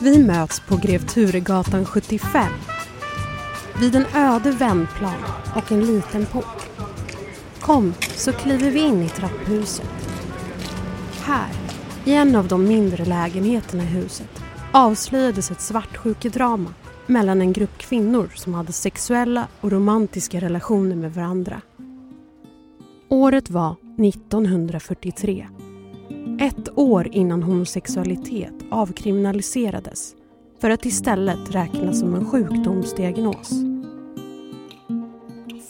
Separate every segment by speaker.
Speaker 1: Vi möts på Grev Turegatan 75 vid en öde vändplan och en liten port. Kom så kliver vi in i trapphuset. Här, i en av de mindre lägenheterna i huset avslöjades ett svartsjukedrama mellan en grupp kvinnor som hade sexuella och romantiska relationer med varandra. Året var 1943. Ett år innan homosexualitet avkriminaliserades för att istället räknas som en sjukdomsdiagnos.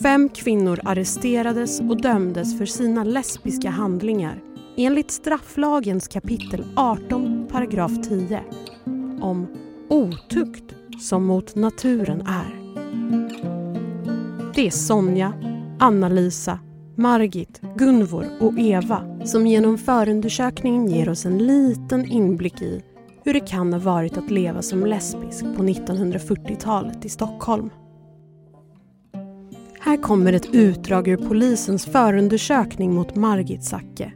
Speaker 1: Fem kvinnor arresterades och dömdes för sina lesbiska handlingar enligt strafflagens kapitel 18 paragraf 10 om otukt som mot naturen är. Det är Sonja, Anna-Lisa, Margit, Gunvor och Eva som genom förundersökningen ger oss en liten inblick i hur det kan ha varit att leva som lesbisk på 1940-talet i Stockholm. Här kommer ett utdrag ur polisens förundersökning mot Margit Zacke.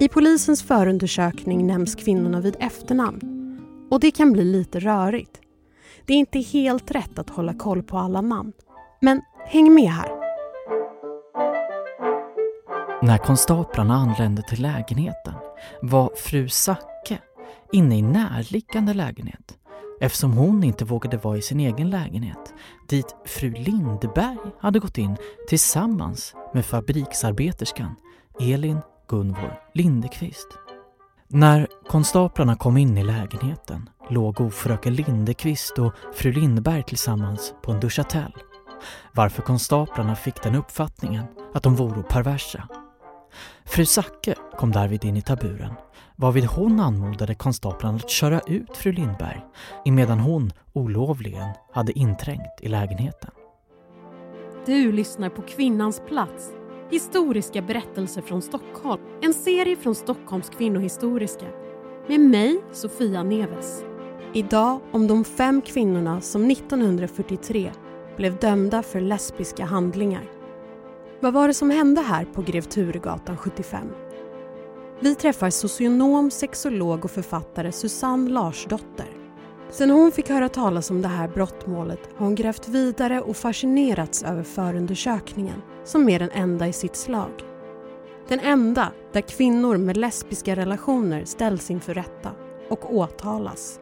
Speaker 1: I polisens förundersökning nämns kvinnorna vid efternamn och det kan bli lite rörigt. Det är inte helt rätt att hålla koll på alla namn. Men häng med här.
Speaker 2: När konstaplarna anlände till lägenheten var fru Zacke inne i närliggande lägenhet eftersom hon inte vågade vara i sin egen lägenhet dit fru Lindberg hade gått in tillsammans med fabriksarbeterskan Elin Gunvor Lindekvist. När konstaplarna kom in i lägenheten låg fröken Lindekvist och fru Lindberg tillsammans på en duschatell varför konstaplarna fick den uppfattningen att de vore perversa. Fru Zacke kom därvid in i taburen varvid hon anmodade konstaplarna att köra ut fru Lindberg emedan hon olovligen hade inträngt i lägenheten.
Speaker 1: Du lyssnar på Kvinnans plats Historiska berättelser från Stockholm. En serie från Stockholms kvinnohistoriska. Med mig, Sofia Neves. Idag om de fem kvinnorna som 1943 blev dömda för lesbiska handlingar. Vad var det som hände här på Grev Turegatan 75? Vi träffar socionom, sexolog och författare Susanne Larsdotter. Sen hon fick höra talas om det här brottmålet har hon grävt vidare och fascinerats över förundersökningen som är den enda i sitt slag. Den enda där kvinnor med lesbiska relationer ställs inför rätta och åtalas.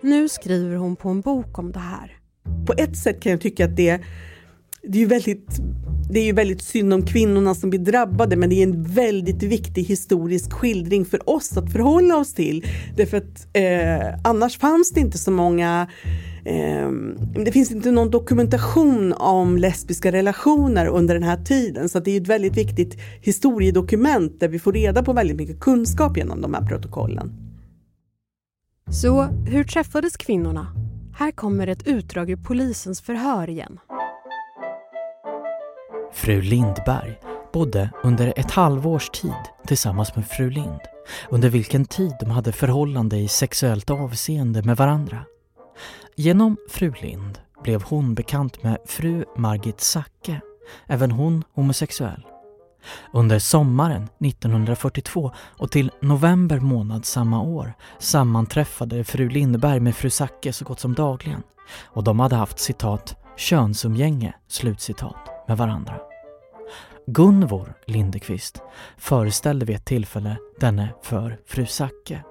Speaker 1: Nu skriver hon på en bok om det här.
Speaker 3: På ett sätt kan jag tycka att det, det är ju väldigt det är ju väldigt synd om kvinnorna som blir drabbade men det är en väldigt viktig historisk skildring för oss att förhålla oss till. Därför att eh, annars fanns det inte så många eh, det finns inte någon dokumentation om lesbiska relationer under den här tiden så det är ett väldigt viktigt historiedokument där vi får reda på väldigt mycket kunskap genom de här protokollen.
Speaker 1: Så hur träffades kvinnorna? Här kommer ett utdrag ur polisens förhör igen.
Speaker 2: Fru Lindberg bodde under ett halvårs tid tillsammans med fru Lind under vilken tid de hade förhållande i sexuellt avseende med varandra. Genom fru Lind blev hon bekant med fru Margit Zacke, även hon homosexuell. Under sommaren 1942 och till november månad samma år sammanträffade fru Lindberg med fru Zacke så gott som dagligen och de hade haft citat könsumgänge slutcitat med varandra. Gunvor Lindekvist föreställde vid ett tillfälle denne för fru Zacke.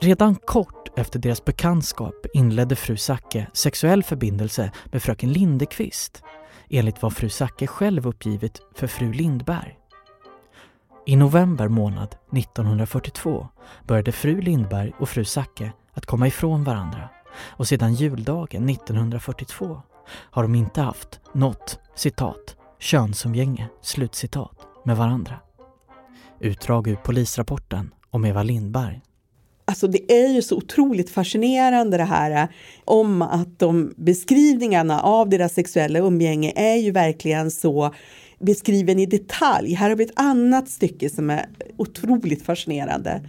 Speaker 2: Redan kort efter deras bekantskap inledde fru Zacke sexuell förbindelse med fröken Lindekvist enligt vad fru Zacke själv uppgivit för fru Lindberg. I november månad 1942 började fru Lindberg och fru Zacke att komma ifrån varandra och sedan juldagen 1942 har de inte haft något citat könsumgänge, slutcitat, med varandra. Utdrag ur polisrapporten om Eva Lindberg.
Speaker 3: Alltså det är ju så otroligt fascinerande det här eh, om att de beskrivningarna av deras sexuella umgänge är ju verkligen så beskriven i detalj. Här har vi ett annat stycke som är otroligt fascinerande.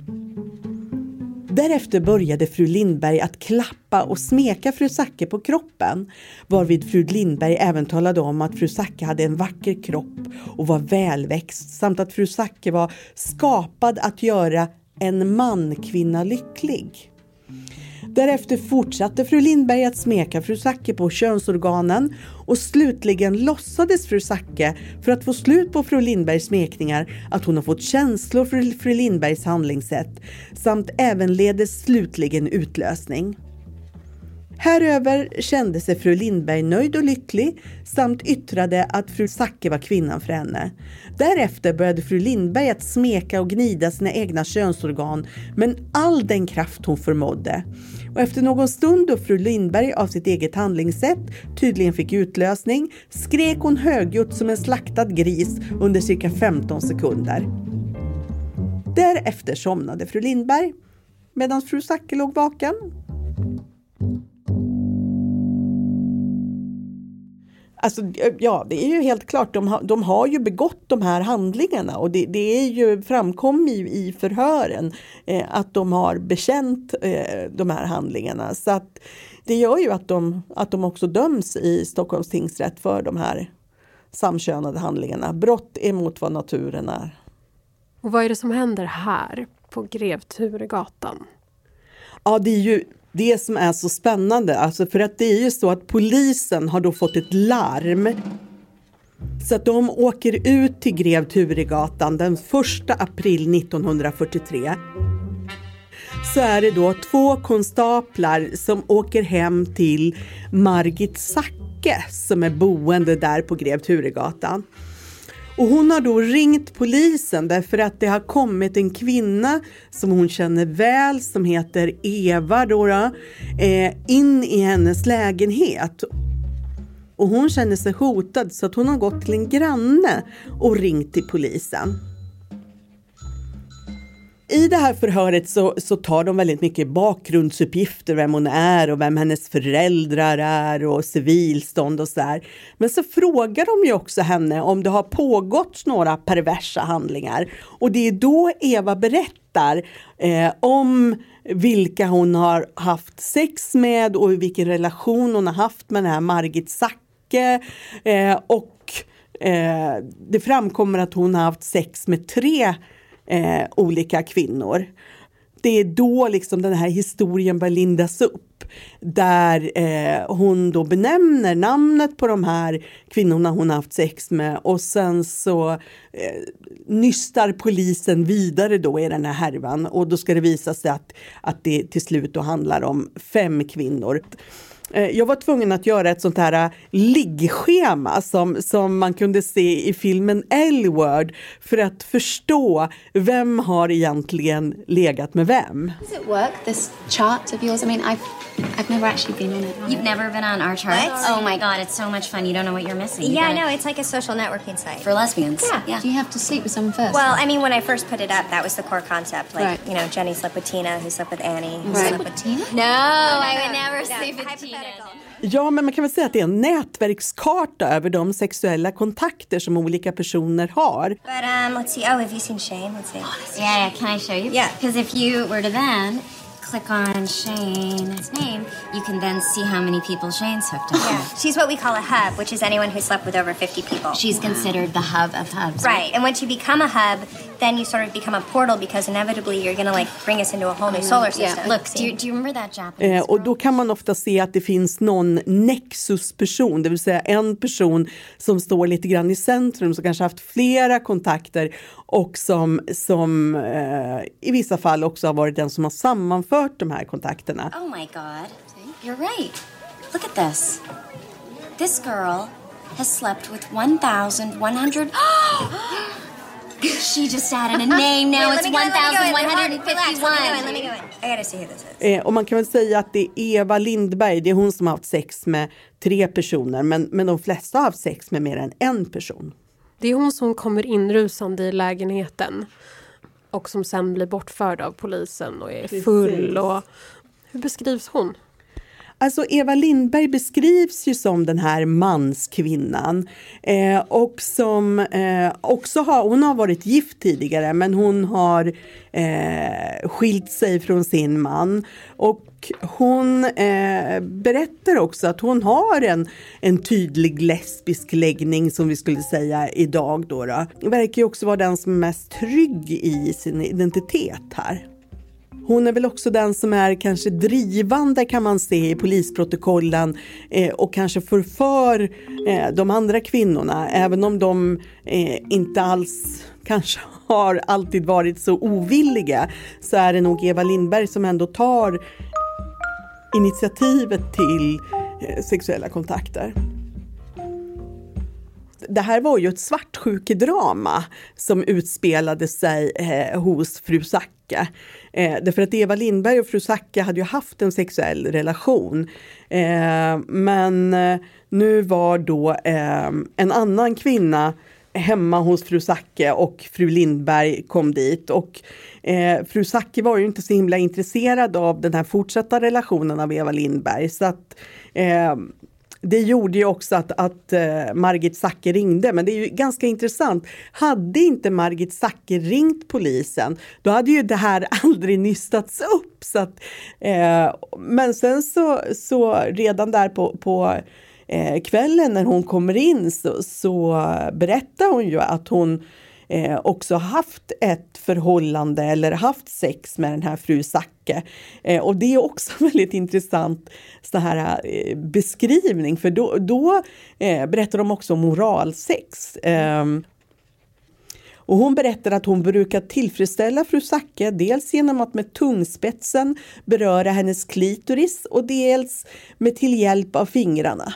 Speaker 3: Därefter började fru Lindberg att klappa och smeka fru Zacke på kroppen, varvid fru Lindberg även talade om att fru Zacke hade en vacker kropp och var välväxt samt att fru Zacke var skapad att göra en man-kvinna lycklig. Därefter fortsatte fru Lindberg att smeka fru Zacke på könsorganen och slutligen låtsades fru Zacke för att få slut på fru Lindbergs smekningar att hon har fått känslor för fru Lindbergs handlingssätt samt ävenledes slutligen utlösning. Häröver kände sig fru Lindberg nöjd och lycklig samt yttrade att fru Zacke var kvinnan för henne. Därefter började fru Lindberg att smeka och gnida sina egna könsorgan med all den kraft hon förmådde. Och efter någon stund då fru Lindberg av sitt eget handlingssätt tydligen fick utlösning skrek hon högljutt som en slaktad gris under cirka 15 sekunder. Därefter somnade fru Lindberg medan fru Zacke låg vaken. Alltså, ja, det är ju helt klart, de har, de har ju begått de här handlingarna och det, det är ju framkom ju i förhören eh, att de har bekänt eh, de här handlingarna. Så att det gör ju att de, att de också döms i Stockholms tingsrätt för de här samkönade handlingarna. Brott emot vad naturen är.
Speaker 1: Och vad är det som händer här på Grev Turegatan?
Speaker 3: Ja, det är ju det som är så spännande, alltså för att det är ju så att polisen har då fått ett larm. Så att de åker ut till Grev Turegatan den 1 april 1943. Så är det då två konstaplar som åker hem till Margit Zacke som är boende där på Grev Turegatan. Och hon har då ringt polisen därför att det har kommit en kvinna som hon känner väl som heter Eva då, då eh, in i hennes lägenhet. Och hon känner sig hotad så att hon har gått till en granne och ringt till polisen. I det här förhöret så, så tar de väldigt mycket bakgrundsuppgifter, vem hon är och vem hennes föräldrar är och civilstånd och sådär. Men så frågar de ju också henne om det har pågått några perversa handlingar. Och det är då Eva berättar eh, om vilka hon har haft sex med och vilken relation hon har haft med den här Margit Zacke. Eh, och eh, det framkommer att hon har haft sex med tre eh, olika kvinnor. Det är då liksom den här historien börjar lindas upp där eh, hon då benämner namnet på de här kvinnorna hon haft sex med och sen så eh, nystar polisen vidare då i den här härvan och då ska det visa sig att, att det till slut då handlar om fem kvinnor. Eh, jag var tvungen att göra ett sånt här eh, liggschema som, som man kunde se i filmen L-word för att förstå vem har egentligen legat med vem.
Speaker 4: Does it work, this chart of yours? I mean, I've, I've never actually been on it.
Speaker 5: You've never been on our chart?
Speaker 4: What?
Speaker 5: Oh my god, it's so much fun. You don't know what you're missing. You
Speaker 6: Yeah, I
Speaker 5: gotta-
Speaker 6: know. It's like a social networking site.
Speaker 5: For lesbians.
Speaker 6: Yeah.
Speaker 5: Yeah.
Speaker 4: Do you have to sleep with someone first?
Speaker 6: well, I mean, when I first put it up, that was the core concept. Like,
Speaker 4: Right.
Speaker 6: you know, Jenny slept with Tina, who slept with Annie. Who
Speaker 4: Right.
Speaker 6: slept
Speaker 4: with Tina?
Speaker 6: No, I would
Speaker 5: never
Speaker 6: no,
Speaker 5: sleep with Tina.
Speaker 3: Ja, men man kan väl säga att det är en nätverkskarta över de sexuella kontakter som olika personer har.
Speaker 6: But um, let's see. Oh, have you seen Shane? Let's see.
Speaker 5: Yeah, yeah, can I show you?
Speaker 6: Yeah.
Speaker 5: Because if you were to then click on Shane's name, you can then see how many people Shane's hooked up
Speaker 6: Yeah,
Speaker 5: with.
Speaker 6: she's what we call a hub, which is anyone who slept with over 50 people.
Speaker 5: She's considered the hub of hubs.
Speaker 6: Right, and once you become a hub, then you sort of become a portal because inevitably you're going to like bring us into a whole new solar system.
Speaker 5: Look, do you, do you remember that Japanese
Speaker 3: Eh, och då kan man ofta se att det finns någon nexusperson, det vill säga en person som står lite grann i centrum, som kanske haft flera kontakter och som, som eh, i vissa fall också har varit den som har sammanfört de här kontakterna.
Speaker 5: Oh my god. You're right. Look at this. This girl has slept with 1,100. she just added a name now.
Speaker 6: Wait,
Speaker 5: it's
Speaker 6: let me go in, let me go in. Hold-
Speaker 5: 1,151.
Speaker 6: Relax, let me go in, let me go in. I gotta see who this is.
Speaker 3: Eh, och man kan väl säga att det är Eva Lindberg, det är hon som har haft sex med tre personer, men, men de flesta har haft sex med mer än en person.
Speaker 1: Det är hon som kommer inrusande i lägenheten och som sen blir bortförd av polisen och är full. Och... Hur beskrivs hon?
Speaker 3: Alltså Eva Lindberg beskrivs ju som den här manskvinnan eh, och som eh, också har, hon har varit gift tidigare men hon har eh, skilt sig från sin man och hon eh, berättar också att hon har en, en tydlig lesbisk läggning som vi skulle säga idag. Då, då. Verkar ju också vara den som är mest trygg i sin identitet här. Hon är väl också den som är kanske drivande kan man se i polisprotokollen eh, och kanske förför eh, de andra kvinnorna även om de eh, inte alls kanske har alltid varit så ovilliga så är det nog Eva Lindberg som ändå tar initiativet till eh, sexuella kontakter. Det här var ju ett svartsjukedrama som utspelade sig eh, hos fru Zacke. Eh, därför att Eva Lindberg och fru Zacke hade ju haft en sexuell relation. Eh, men eh, nu var då eh, en annan kvinna hemma hos fru Zacke och fru Lindberg kom dit. Och eh, fru Zacke var ju inte så himla intresserad av den här fortsatta relationen av Eva Lindberg. Så att eh, det gjorde ju också att, att uh, Margit Zacke ringde, men det är ju ganska intressant. Hade inte Margit Zacke ringt polisen, då hade ju det här aldrig nystats upp. Så att, uh, men sen så, så redan där på, på uh, kvällen när hon kommer in så, så berättar hon ju att hon eh, också haft ett förhållande eller haft sex med den här fru Zacke. Eh, och det är också en väldigt intressant så här, eh, beskrivning för då, då eh, berättar de också om moralsex. Ehm, och hon berättar att hon brukar tillfredsställa fru Zacke dels genom att med tungspetsen beröra hennes klitoris och dels med till hjälp av fingrarna.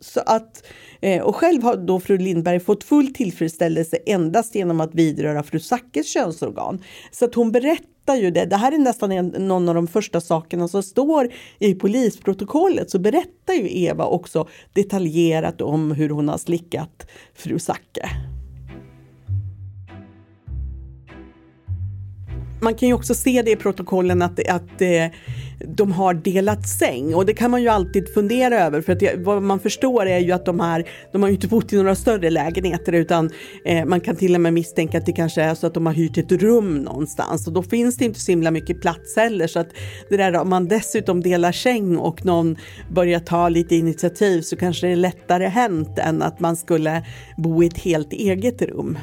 Speaker 3: Så att, eh, och själv har då fru Lindberg fått full tillfredsställelse endast genom att vidröra fru Sackes könsorgan. Så att hon berättar ju det. Det här är nästan en, någon av de första sakerna som står i polisprotokollet. Så berättar ju Eva också detaljerat om hur hon har slickat fru Zacke. Man kan ju också se det i protokollen att, att eh, de har delat säng och det kan man ju alltid fundera över för att det, vad man förstår är ju att de här, de har ju inte bott i några större lägenheter utan eh, man kan till och med misstänka att det kanske är så att de har hyrt ett rum någonstans och då finns det inte så himla mycket plats heller så att det där om man dessutom delar säng och någon börjar ta lite initiativ så kanske det är lättare hänt än att man skulle bo i ett helt eget rum.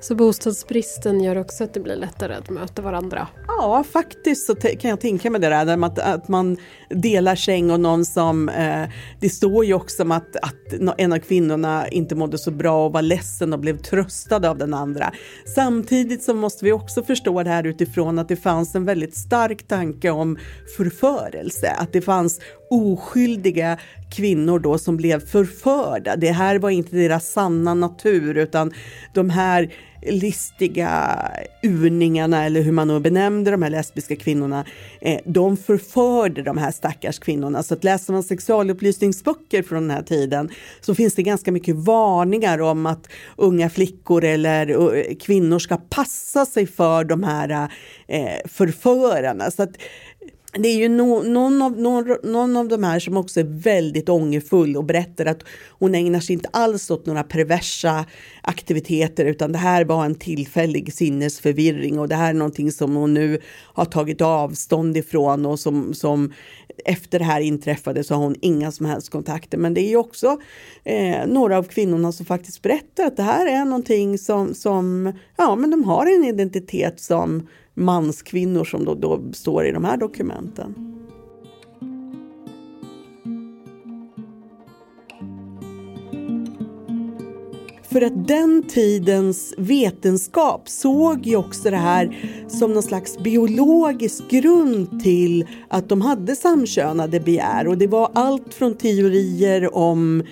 Speaker 1: Så bostadsbristen gör också att det blir lättare att möta varandra?
Speaker 3: Ja, faktiskt så kan jag tänka mig det där att, att man delar säng och någon som... Eh, det står ju också om att, att en av kvinnorna inte mådde så bra och var ledsen och blev tröstad av den andra. Samtidigt så måste vi också förstå det här utifrån att det fanns en väldigt stark tanke om förförelse. Att det fanns oskyldiga kvinnor då som blev förförda. Det här var inte deras sanna natur utan de här listiga urningarna eller hur man nu benämnde de här lesbiska kvinnorna, eh, de förförde de här stackars kvinnorna. Så att läser man sexualupplysningsböcker från den här tiden så finns det ganska mycket varningar om att unga flickor eller uh, kvinnor ska passa sig för de här eh, förförarna. Så att det är ju no, någon, av, någon, någon av de här som också är väldigt ångerfull och berättar att hon ägnar sig inte alls åt några perversa aktiviteter utan det här var en tillfällig sinnesförvirring och det här är någonting som hon nu har tagit avstånd ifrån och som, som efter det här inträffade så har hon inga som helst kontakter. Men det är ju också eh, några av kvinnorna som faktiskt berättar att det här är någonting som, som ja men de har en identitet som manskvinnor som då, då står i de här dokumenten. För att den tidens vetenskap såg ju också det här som någon slags biologisk grund till att de hade samkönade begär och det var allt från teorier om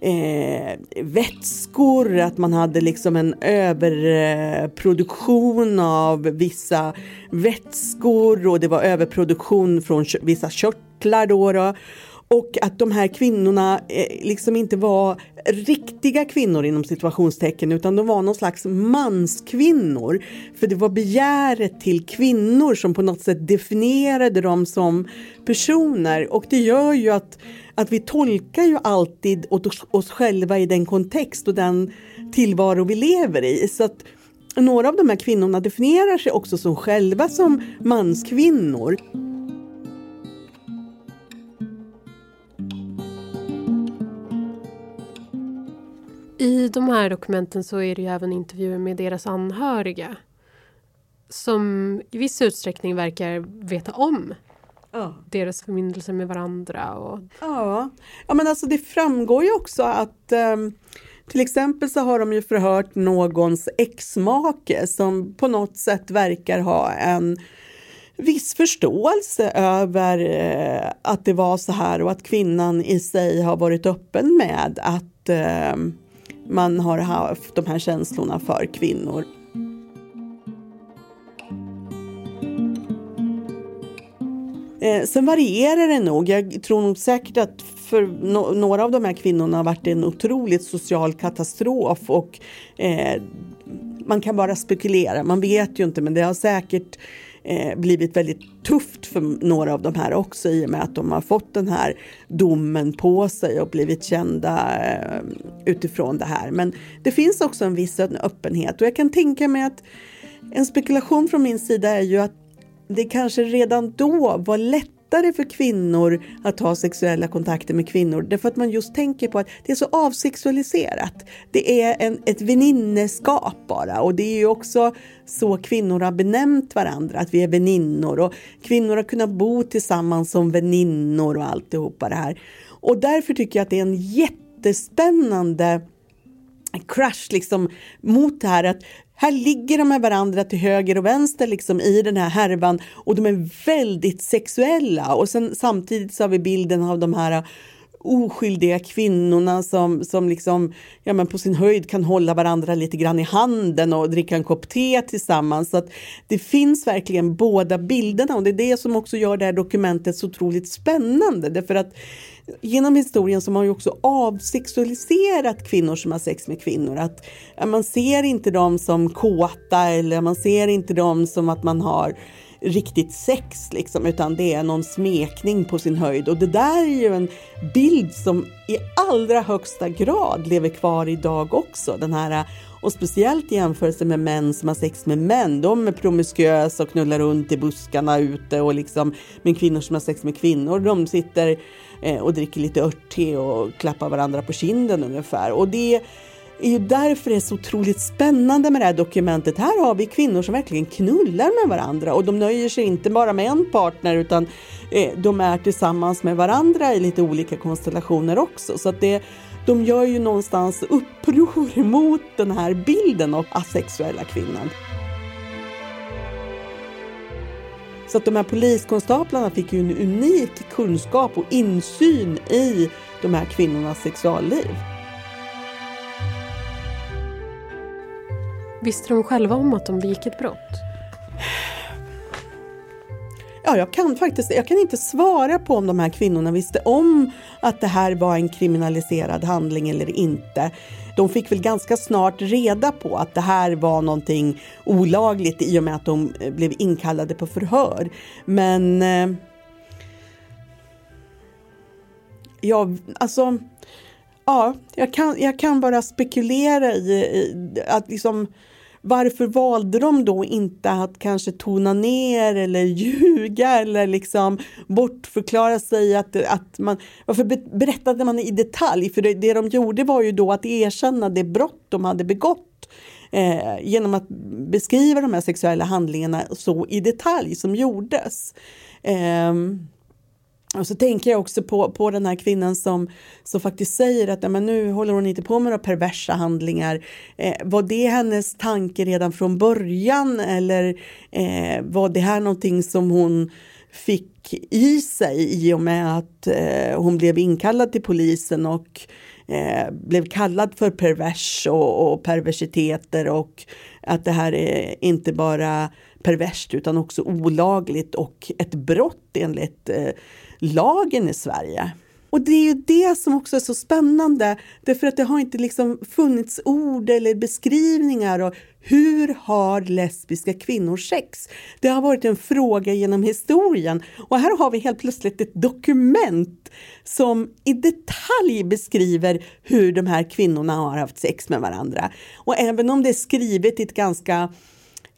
Speaker 3: eh, vätskor, att man hade liksom en överproduktion av vissa vätskor och det var överproduktion från vissa körtlar. Då, då och att de här kvinnorna eh, liksom inte var riktiga kvinnor inom situationstecken utan de var någon slags manskvinnor. För det var begäret till kvinnor som på något sätt definierade dem som personer och det gör ju att, att vi tolkar ju alltid åt oss, oss själva i den kontext och den tillvaro vi lever i. Så att några av de här kvinnorna definierar sig också som själva som manskvinnor.
Speaker 1: I de här dokumenten så är det ju även intervjuer med deras anhöriga som i viss utsträckning verkar veta om
Speaker 3: Ja.
Speaker 1: deras förbindelser med varandra. Och,
Speaker 3: Ja. ja, men alltså det framgår ju också att ehm, till exempel så har de ju förhört någons exmake som på något sätt verkar ha en viss förståelse över eh, att det var så här och att kvinnan i sig har varit öppen med att eh, man har haft de här känslorna för kvinnor. Eh, sen varierar det nog. Jag tror nog säkert att för no några av de här kvinnorna har varit en otroligt social katastrof och eh, man kan bara spekulera. Man vet ju inte, men det har säkert eh, blivit väldigt tufft för några av de här också i och med att de har fått den här domen på sig och blivit kända eh, utifrån det här. Men det finns också en viss öppenhet och jag kan tänka mig att en spekulation från min sida är ju att det kanske redan då var lätt lättare för kvinnor att ha sexuella kontakter med kvinnor därför att man just tänker på att det är så avsexualiserat. Det är en, ett väninneskap bara och det är ju också så kvinnor har benämnt varandra, att vi är väninnor och kvinnor har kunnat bo tillsammans som väninnor och alltihopa det här. Och därför tycker jag att det är en jättespännande crush liksom mot det här att här ligger de med varandra till höger och vänster liksom i den här härvan och de är väldigt sexuella och sen samtidigt så har vi bilden av de här oskyldiga kvinnorna som, som liksom, ja, men på sin höjd kan hålla varandra lite grann i handen och dricka en kopp te tillsammans. Så att det finns verkligen båda bilderna och det är det som också gör det här dokumentet så otroligt spännande. Därför att genom historien så har man ju också avsexualiserat kvinnor som har sex med kvinnor. Att man ser inte dem som kåta eller man ser inte dem som att man har riktigt sex liksom, utan det är någon smekning på sin höjd. Och det där är ju en bild som i allra högsta grad lever kvar idag också. Den här, och speciellt i jämförelse med män som har sex med män. De är promiskuösa och knullar runt i buskarna ute och liksom, men kvinnor som har sex med kvinnor, de sitter Eh, och dricker lite örtte och klappar varandra på kinden ungefär. Och det är ju därför det är så otroligt spännande med det här dokumentet. Här har vi kvinnor som verkligen knullar med varandra och de nöjer sig inte bara med en partner utan eh, de är tillsammans med varandra i lite olika konstellationer också. Så att det, de gör ju någonstans uppror mot den här bilden av asexuella kvinnan. Så att de här poliskonstaplarna fick ju en unik kunskap och insyn i de här kvinnornas sexualliv.
Speaker 1: visste de själva om att de begick ett brott?
Speaker 3: Ja, jag kan faktiskt jag kan inte svara på om de här kvinnorna visste om att det här var en kriminaliserad handling eller inte. De fick väl ganska snart reda på att det här var någonting olagligt i och med att de eh, blev inkallade på förhör. Men... Eh, ja, alltså... Ja, jag kan, jag kan bara spekulera i, i att liksom varför valde de då inte att kanske tona ner eller ljuga eller liksom bortförklara sig? Att, att man, varför berättade man i detalj? För det, det de gjorde var ju då att erkänna det brott de hade begått eh, genom att beskriva de här sexuella handlingarna så i detalj som gjordes. Eh, och så tänker jag också på, på den här kvinnan som, som faktiskt säger att ja, men nu håller hon inte på med några perversa handlingar. Eh, var det hennes tanke redan från början eller eh, var det här någonting som hon fick i sig i och med att eh, hon blev inkallad till polisen och eh, blev kallad för pervers och, och perversiteter och att det här är inte bara perverst utan också olagligt och ett brott enligt eh, lagen i Sverige. Och det är ju det som också är så spännande, därför att det har inte liksom funnits ord eller beskrivningar och hur har lesbiska kvinnor sex? Det har varit en fråga genom historien och här har vi helt plötsligt ett dokument som i detalj beskriver hur de här kvinnorna har haft sex med varandra. Och även om det är skrivet i ett ganska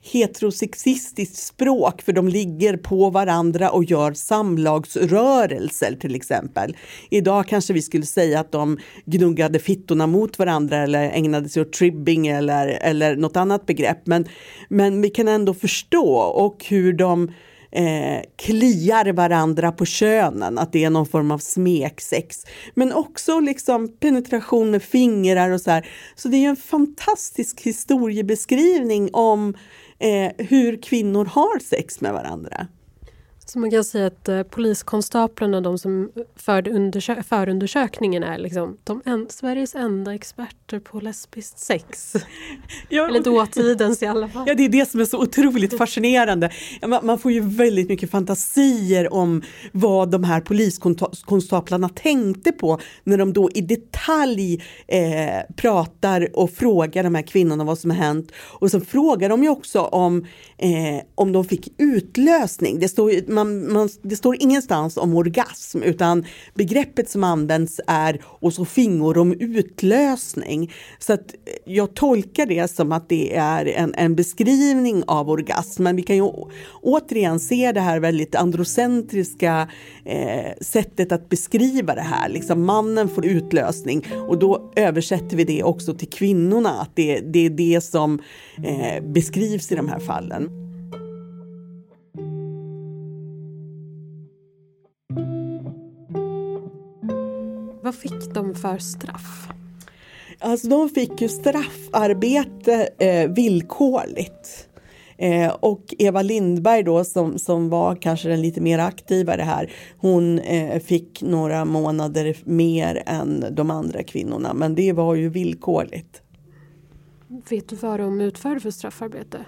Speaker 3: heterosexistiskt språk för de ligger på varandra och gör samlagsrörelser till exempel. Idag kanske vi skulle säga att de gnuggade fittorna mot varandra eller ägnade sig åt tribbing eller, eller något annat begrepp. Men, men vi kan ändå förstå och hur de eh, kliar varandra på könen, att det är någon form av smeksex. Men också liksom penetration med fingrar och så här. Så det är en fantastisk historiebeskrivning om eh, hur kvinnor har sex med varandra.
Speaker 1: Så man kan säga att eh, poliskonstaplarna, de som förde undersö förundersökningen är liksom de en Sveriges enda experter på lesbiskt sex. Ja, Eller dåtidens i alla fall.
Speaker 3: Ja, det är det som är så otroligt fascinerande. Man, man får ju väldigt mycket fantasier om vad de här poliskonstaplarna tänkte på när de då i detalj eh, pratar och frågar de här kvinnorna vad som har hänt. Och sen frågar de ju också om, eh, om de fick utlösning. Det står ju, man, man, det står ingenstans om orgasm utan begreppet som används är och så fingor om utlösning. Så att eh, jag tolkar det som att det är en, en beskrivning av orgasm. Men vi kan ju återigen se det här väldigt androcentriska eh, sättet att beskriva det här. Liksom mannen får utlösning och då översätter vi det också till kvinnorna. Att det, det är det som eh, beskrivs i de här fallen.
Speaker 1: Vad fick de för straff?
Speaker 3: Alltså de fick ju straffarbete eh, villkorligt. Eh, och Eva Lindberg då som, som var kanske den lite mer aktivare här, hon eh, fick några månader mer än de andra kvinnorna, men det var ju villkorligt.
Speaker 1: Vet du vad de utförde för straffarbete?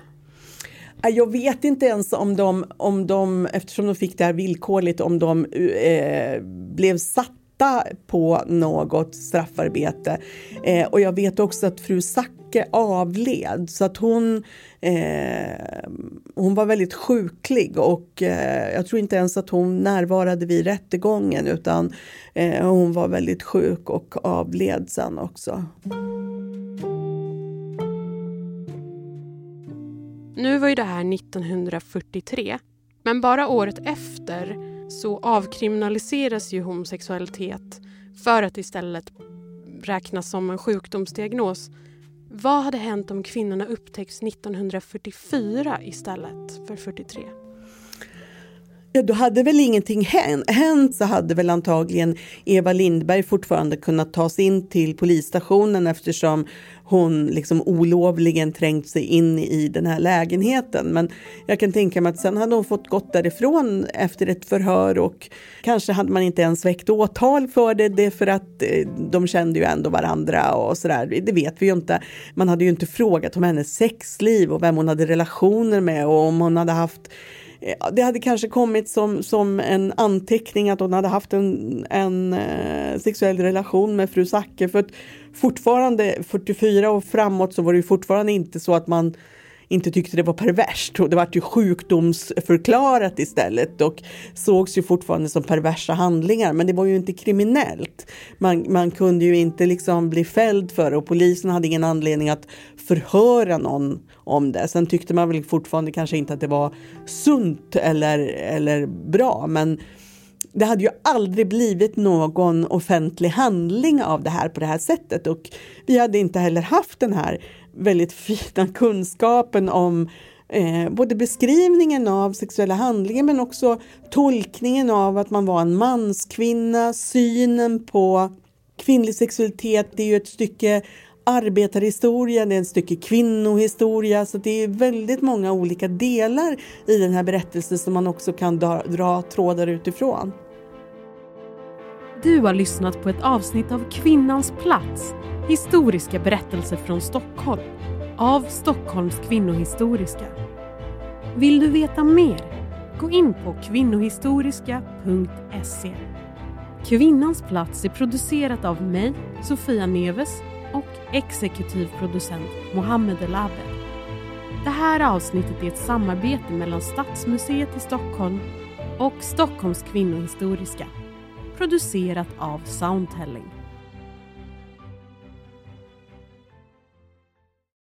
Speaker 3: Jag vet inte ens om de, om de eftersom de fick det här villkorligt, om de eh, blev satt titta på något straffarbete. Eh, och jag vet också att fru Zacke avled så att hon, eh, hon var väldigt sjuklig och eh, jag tror inte ens att hon närvarade vid rättegången utan eh, hon var väldigt sjuk och avled sen också.
Speaker 1: Nu var ju det här 1943 men bara året efter så avkriminaliseras ju homosexualitet för att istället räknas som en sjukdomsdiagnos. Vad hade hänt om kvinnorna upptäckts 1944 istället för 43?
Speaker 3: Ja, då hade väl ingenting hänt så hade väl antagligen Eva Lindberg fortfarande kunnat ta sig in till polisstationen eftersom hon liksom olovligen trängt sig in i den här lägenheten. Men jag kan tänka mig att sen hade hon fått gått därifrån efter ett förhör och kanske hade man inte ens väckt åtal för det, det för att eh, de kände ju ändå varandra och sådär. Det vet vi ju inte. Man hade ju inte frågat om hennes sexliv och vem hon hade relationer med och om hon hade haft Eh, det hade kanske kommit som, som en anteckning att hon hade haft en, en eh, sexuell relation med fru Zacke. För att fortfarande 44 och framåt så var det ju fortfarande inte så att man inte tyckte det var perverst. Det var ju sjukdomsförklarat istället och sågs ju fortfarande som perversa handlingar. Men det var ju inte kriminellt. Man, man kunde ju inte liksom bli fälld för det och polisen hade ingen anledning att förhöra någon om det. Sen tyckte man väl fortfarande kanske inte att det var sunt eller, eller bra. Men det hade ju aldrig blivit någon offentlig handling av det här på det här sättet och vi hade inte heller haft den här väldigt fina kunskapen om eh, både beskrivningen av sexuella handlingar men också tolkningen av att man var en manskvinna, synen på kvinnlig sexualitet. Det är ju ett stycke arbetarhistoria, det är ett stycke kvinnohistoria så det är väldigt många olika delar i den här berättelsen som man också kan dra, dra trådar utifrån.
Speaker 1: Du har lyssnat på ett avsnitt av Kvinnans plats Historiska berättelser från Stockholm av Stockholms kvinnohistoriska. Vill du veta mer? Gå in på kvinnohistoriska.se. Kvinnans plats är producerat av mig, Sofia Neves och exekutiv producent Mohammed Elabe. Det här avsnittet är ett samarbete mellan Stadsmuseet i Stockholm och Stockholms kvinnohistoriska. Producerat av Soundtelling.